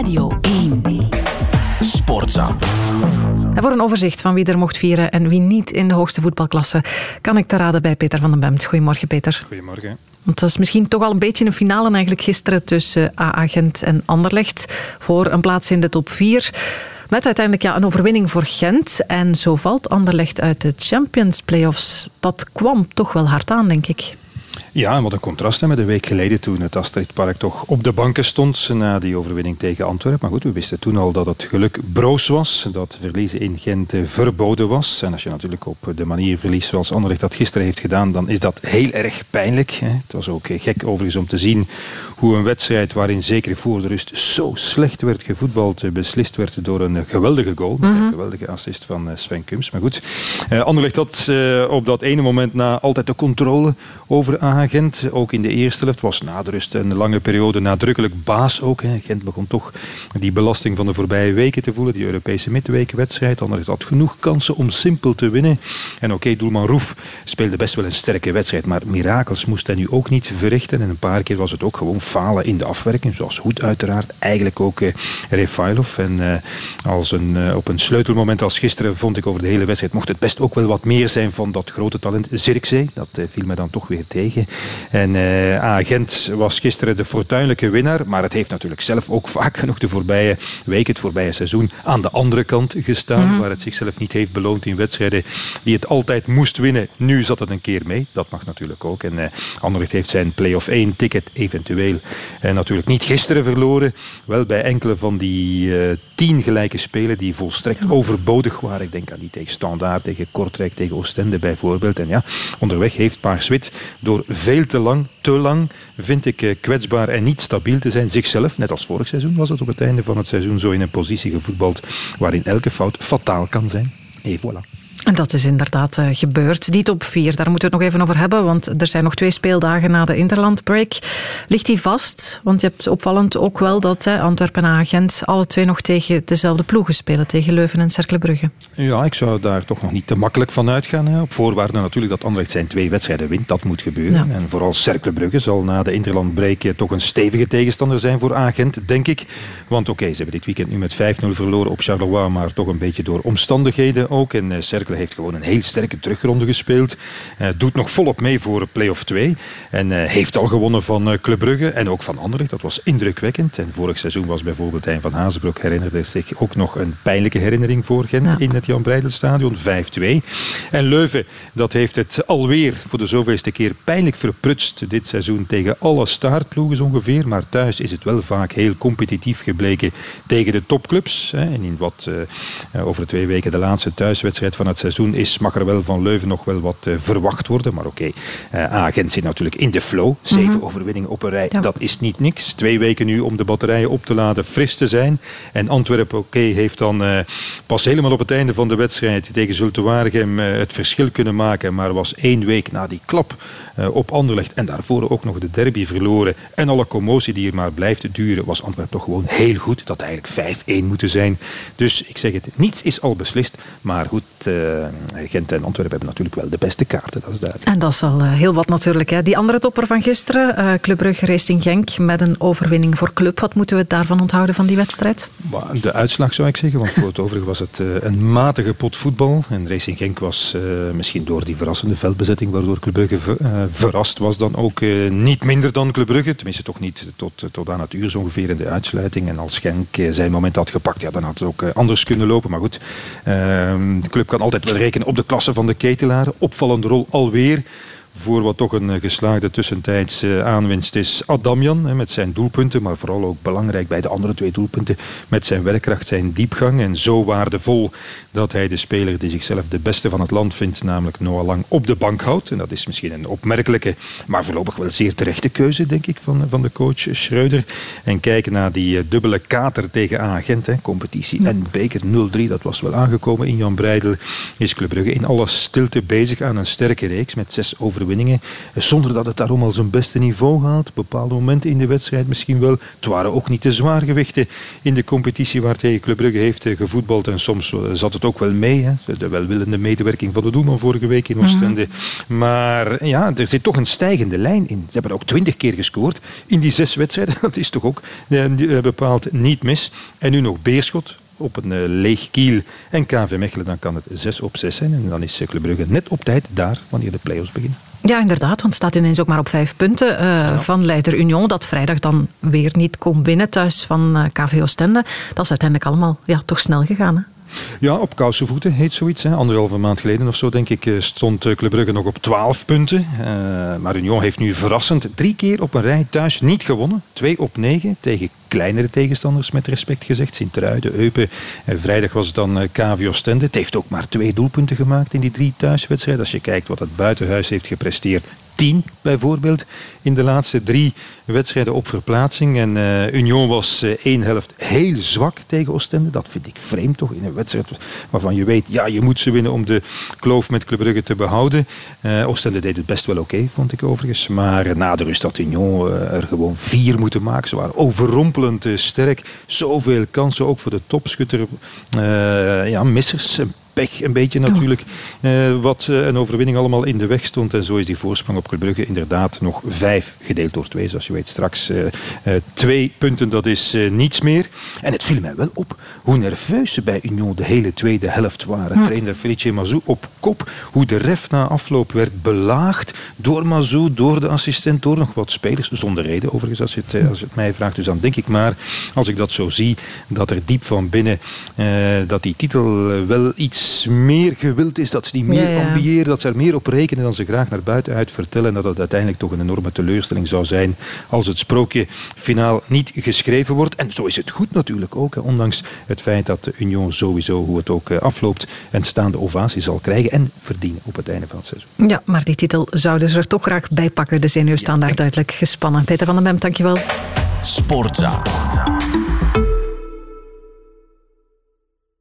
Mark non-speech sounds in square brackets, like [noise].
Radio 1. Sportza. En voor een overzicht van wie er mocht vieren en wie niet in de hoogste voetbalklasse, kan ik te raden bij Peter van den Bemt. Goedemorgen, Peter. Goedemorgen. Want het was misschien toch al een beetje een finale eigenlijk gisteren tussen AA Gent en Anderlecht voor een plaats in de top 4. Met uiteindelijk ja, een overwinning voor Gent. En zo valt Anderlecht uit de Champions Playoffs. Dat kwam toch wel hard aan, denk ik. Ja, en wat een contrast hè, met een week geleden toen het Astridpark toch op de banken stond na die overwinning tegen Antwerpen. Maar goed, we wisten toen al dat het geluk broos was, dat verliezen in Gent eh, verboden was. En als je natuurlijk op de manier verliest zoals Anderlecht dat gisteren heeft gedaan, dan is dat heel erg pijnlijk. Hè. Het was ook eh, gek overigens om te zien hoe een wedstrijd waarin zeker voor de rust zo slecht werd gevoetbald, eh, beslist werd door een geweldige goal. Met een geweldige assist van Sven Kums. Maar goed, Anderlecht had op dat ene moment na altijd de controle over AH Gent. Ook in de eerste helft was na de rust een lange periode nadrukkelijk baas ook. Hè. Gent begon toch die belasting van de voorbije weken te voelen. Die Europese midweekwedstrijd. Anderlecht had genoeg kansen om simpel te winnen. En oké, doelman Roef speelde best wel een sterke wedstrijd. Maar mirakels moest hij nu ook niet verrichten. En een paar keer was het ook gewoon falen in de afwerking. Zoals Hoed uiteraard. Eigenlijk ook eh, Refailov. En eh, als een, eh, op een sleutelmoment als gisteren vond ik over de hele wedstrijd mocht het best ook wel wat meer zijn van dat grote talent Zirkzee. Dat viel mij dan toch weer tegen. En uh, Agent was gisteren de fortuinlijke winnaar, maar het heeft natuurlijk zelf ook [laughs] vaak genoeg de voorbije week, het voorbije seizoen, aan de andere kant gestaan, mhm. waar het zichzelf niet heeft beloond in wedstrijden die het altijd moest winnen. Nu zat het een keer mee, dat mag natuurlijk ook. En uh, Anderlecht heeft zijn play-off 1 ticket eventueel uh, natuurlijk niet gisteren verloren, wel bij enkele van die tien gelijke spelen die volstrekt overbodig waren. Ik denk aan die tegen Standaard, tegen Kortrijk, tegen Oostende bijvoorbeeld. En ja, onderweg heeft Paars-Wit door veel te lang, te lang, vind ik eh, kwetsbaar en niet stabiel te zijn. Zichzelf, net als vorig seizoen was het op het einde van het seizoen zo in een positie gevoetbald waarin elke fout fataal kan zijn. Et voilà. En dat is inderdaad uh, gebeurd. Die top 4, daar moeten we het nog even over hebben, want er zijn nog twee speeldagen na de Interlandbreak. Ligt die vast? Want je hebt opvallend ook wel dat hè, Antwerpen en Agent alle twee nog tegen dezelfde ploegen spelen, tegen Leuven en Cercle Brugge. Ja, ik zou daar toch nog niet te makkelijk van uitgaan. Hè. Op voorwaarde natuurlijk dat Anderlecht zijn twee wedstrijden wint, dat moet gebeuren. En vooral Cercle Brugge zal na de Interlandbreak eh, toch een stevige tegenstander zijn voor Agent, denk ik. Want oké, ze hebben dit weekend nu met 5-0 verloren op Charleroi, maar toch een beetje door omstandigheden ook. En uh, Cercle heeft gewoon een heel sterke terugronde gespeeld. Uh, doet nog volop mee voor play-off 2. En uh, heeft al gewonnen van uh, Club Brugge en ook van Anderlecht. Dat was indrukwekkend. En vorig seizoen was bijvoorbeeld Hein van Hazenbroek herinnerde zich ook nog een pijnlijke herinnering voor Gent in het Jan Breidelstadion. 5-2. En Leuven, dat heeft het alweer voor de zoveelste keer pijnlijk verprutst dit seizoen tegen alle staartploegen ongeveer. Maar thuis is het wel vaak heel competitief gebleken tegen de topclubs. Hè. En in wat over twee weken de laatste thuiswedstrijd van het seizoen is, mag er wel van Leuven nog wel wat uh, verwacht worden. Maar oké, okay. uh, Agent zit natuurlijk in de flow. Zeven mm -hmm. overwinningen op een rij, ja. dat is niet niks. Twee weken nu om de batterijen op te laden, fris te zijn. En Antwerpen, oké, okay, heeft dan uh, pas helemaal op het einde van de wedstrijd tegen Zulte Waregem het verschil kunnen maken. Maar was één week na die klap op Anderlecht en daarvoor ook nog de derby verloren. En alle commotie die er maar blijft duren, was Antwerpen toch gewoon heel goed. Dat eigenlijk 5-1 moeten zijn. Dus ik zeg het, niets is al beslist. Maar goed, Gent en Antwerpen hebben natuurlijk wel de beste kaarten, dat is duidelijk. En dat is al heel wat natuurlijk. Hè. Die andere topper van gisteren, uh, Club Brugge Racing Genk, met een overwinning voor Club. Wat moeten we daarvan onthouden van die wedstrijd? De uitslag zou ik zeggen, want voor het overige was het uh, een matige pot voetbal. En Racing Genk was uh, misschien door die verrassende veldbezetting, waardoor Club Brugge ver, verrast was, dan ook niet minder dan Club Brugge. Tenminste toch niet tot, tot aan het uur zo ongeveer in de uitsluiting. En als Genk zijn moment had gepakt, ja, dan had het ook anders kunnen lopen. Maar goed, ehm, de club kan altijd wel rekenen op de klasse van de ketelaar. Opvallende rol alweer voor wat toch een geslaagde tussentijdse aanwinst is Adamjan met zijn doelpunten, maar vooral ook belangrijk bij de andere twee doelpunten met zijn werkkracht, zijn diepgang en zo waardevol dat hij de speler die zichzelf de beste van het land vindt, namelijk Noah Lang, op de bank houdt. En dat is misschien een opmerkelijke, maar voorlopig wel zeer terechte keuze, denk ik, van, van de coach Schreuder. En kijken naar die dubbele kater tegen Agent, hè, competitie en beker 0-3, dat was wel aangekomen in Jan Breidel, is Club Brugge in alle stilte bezig aan een sterke reeks met zes over overwinningen. Zonder dat het daarom al zijn beste niveau haalt. Bepaalde momenten in de wedstrijd misschien wel. Het waren ook niet de zwaargewichten in de competitie waar tegen Club Brugge heeft gevoetbald. En soms zat het ook wel mee. Hè. De welwillende medewerking van de doelman vorige week in Oostende. Mhm. Maar ja, er zit toch een stijgende lijn in. Ze hebben ook twintig keer gescoord in die zes wedstrijden. [laughs] Dat is toch ook bepaald niet mis. En nu nog Beerschot op een uh, leeg kiel en KV Mechelen, dan kan het 6 op 6 zijn. En dan is Club Brugge net op tijd daar wanneer de play-offs beginnen. Ja, inderdaad, want het staat ineens ook maar op vijf punten uh, van Leider Union, dat vrijdag dan weer niet komt binnen thuis van uh, KV Oostende. Dat is uiteindelijk allemaal ja, toch snel gegaan. Hè? Ja, op kousenvoeten heet zoiets. Hè. Anderhalve maand geleden of zo, denk ik, eh, stond eh, Club Brugge nog op 12 punten. Uh, maar Union heeft nu verrassend drie keer op een rij thuis niet gewonnen. Twee op negen tegen kleinere tegenstanders, met respect gezegd. Sint-Truiden, Eupen. En vrijdag was het dan KV Oostende. Het heeft ook maar twee doelpunten gemaakt in die drie thuiswedstrijden. Als je kijkt wat het buitenhuis heeft gepresteerd, 10 bijvoorbeeld in de laatste drie wedstrijden op verplaatsing. En uh, Union was uh, één helft heel zwak tegen Oostende. Dat vind ik vreemd toch in een wedstrijd waarvan je weet, ja, je moet ze winnen om de kloof met Club Brugge te behouden. Uh, Oostende deed het best wel oké, vond ik overigens. Maar na de rust had Union er gewoon vier moeten maken. Ze waren overrompelend sterk. Zoveel kansen, ook voor de topschutter. ja, missers, pech een beetje natuurlijk. Uh, wat uh, een overwinning allemaal in de weg stond. En zo is die voorsprong op Club Brugge inderdaad nog vijf gedeeld door twee. Zoals je weet straks uh, twee punten, dat is niets meer. En het viel mij wel op hoe nerveus ze bij Union de hele tweede helft waren. Trainer Felice Mazou op kop. Hoe de ref na afloop werd belaagd door Mazou, door de assistent, door nog wat spelers. Zonder reden overigens, als je het, als je het mij vraagt. Dus dan denk ik maar, als ik dat zo zie, dat er diep van binnen dat die titel wel iets meer gewild is, dat ze die meer ja, ambiëren, dat ze er meer op rekenen dan ze graag naar buiten uit vertellen. En dat het uiteindelijk toch een enorme teleurstelling zou zijn als het sprookje finaal niet geschreven wordt. En zo is het goed natuurlijk ook, hè, ondanks het feit dat de Union sowieso, hoe het ook eh, afloopt, een staande ovatie zal krijgen en verdienen op het einde van het seizoen. Ja, maar die titel zouden ze er toch graag bij pakken. De zenuwen staan daar duidelijk gespannen. Peter van den Bem, dankjewel. Sportza.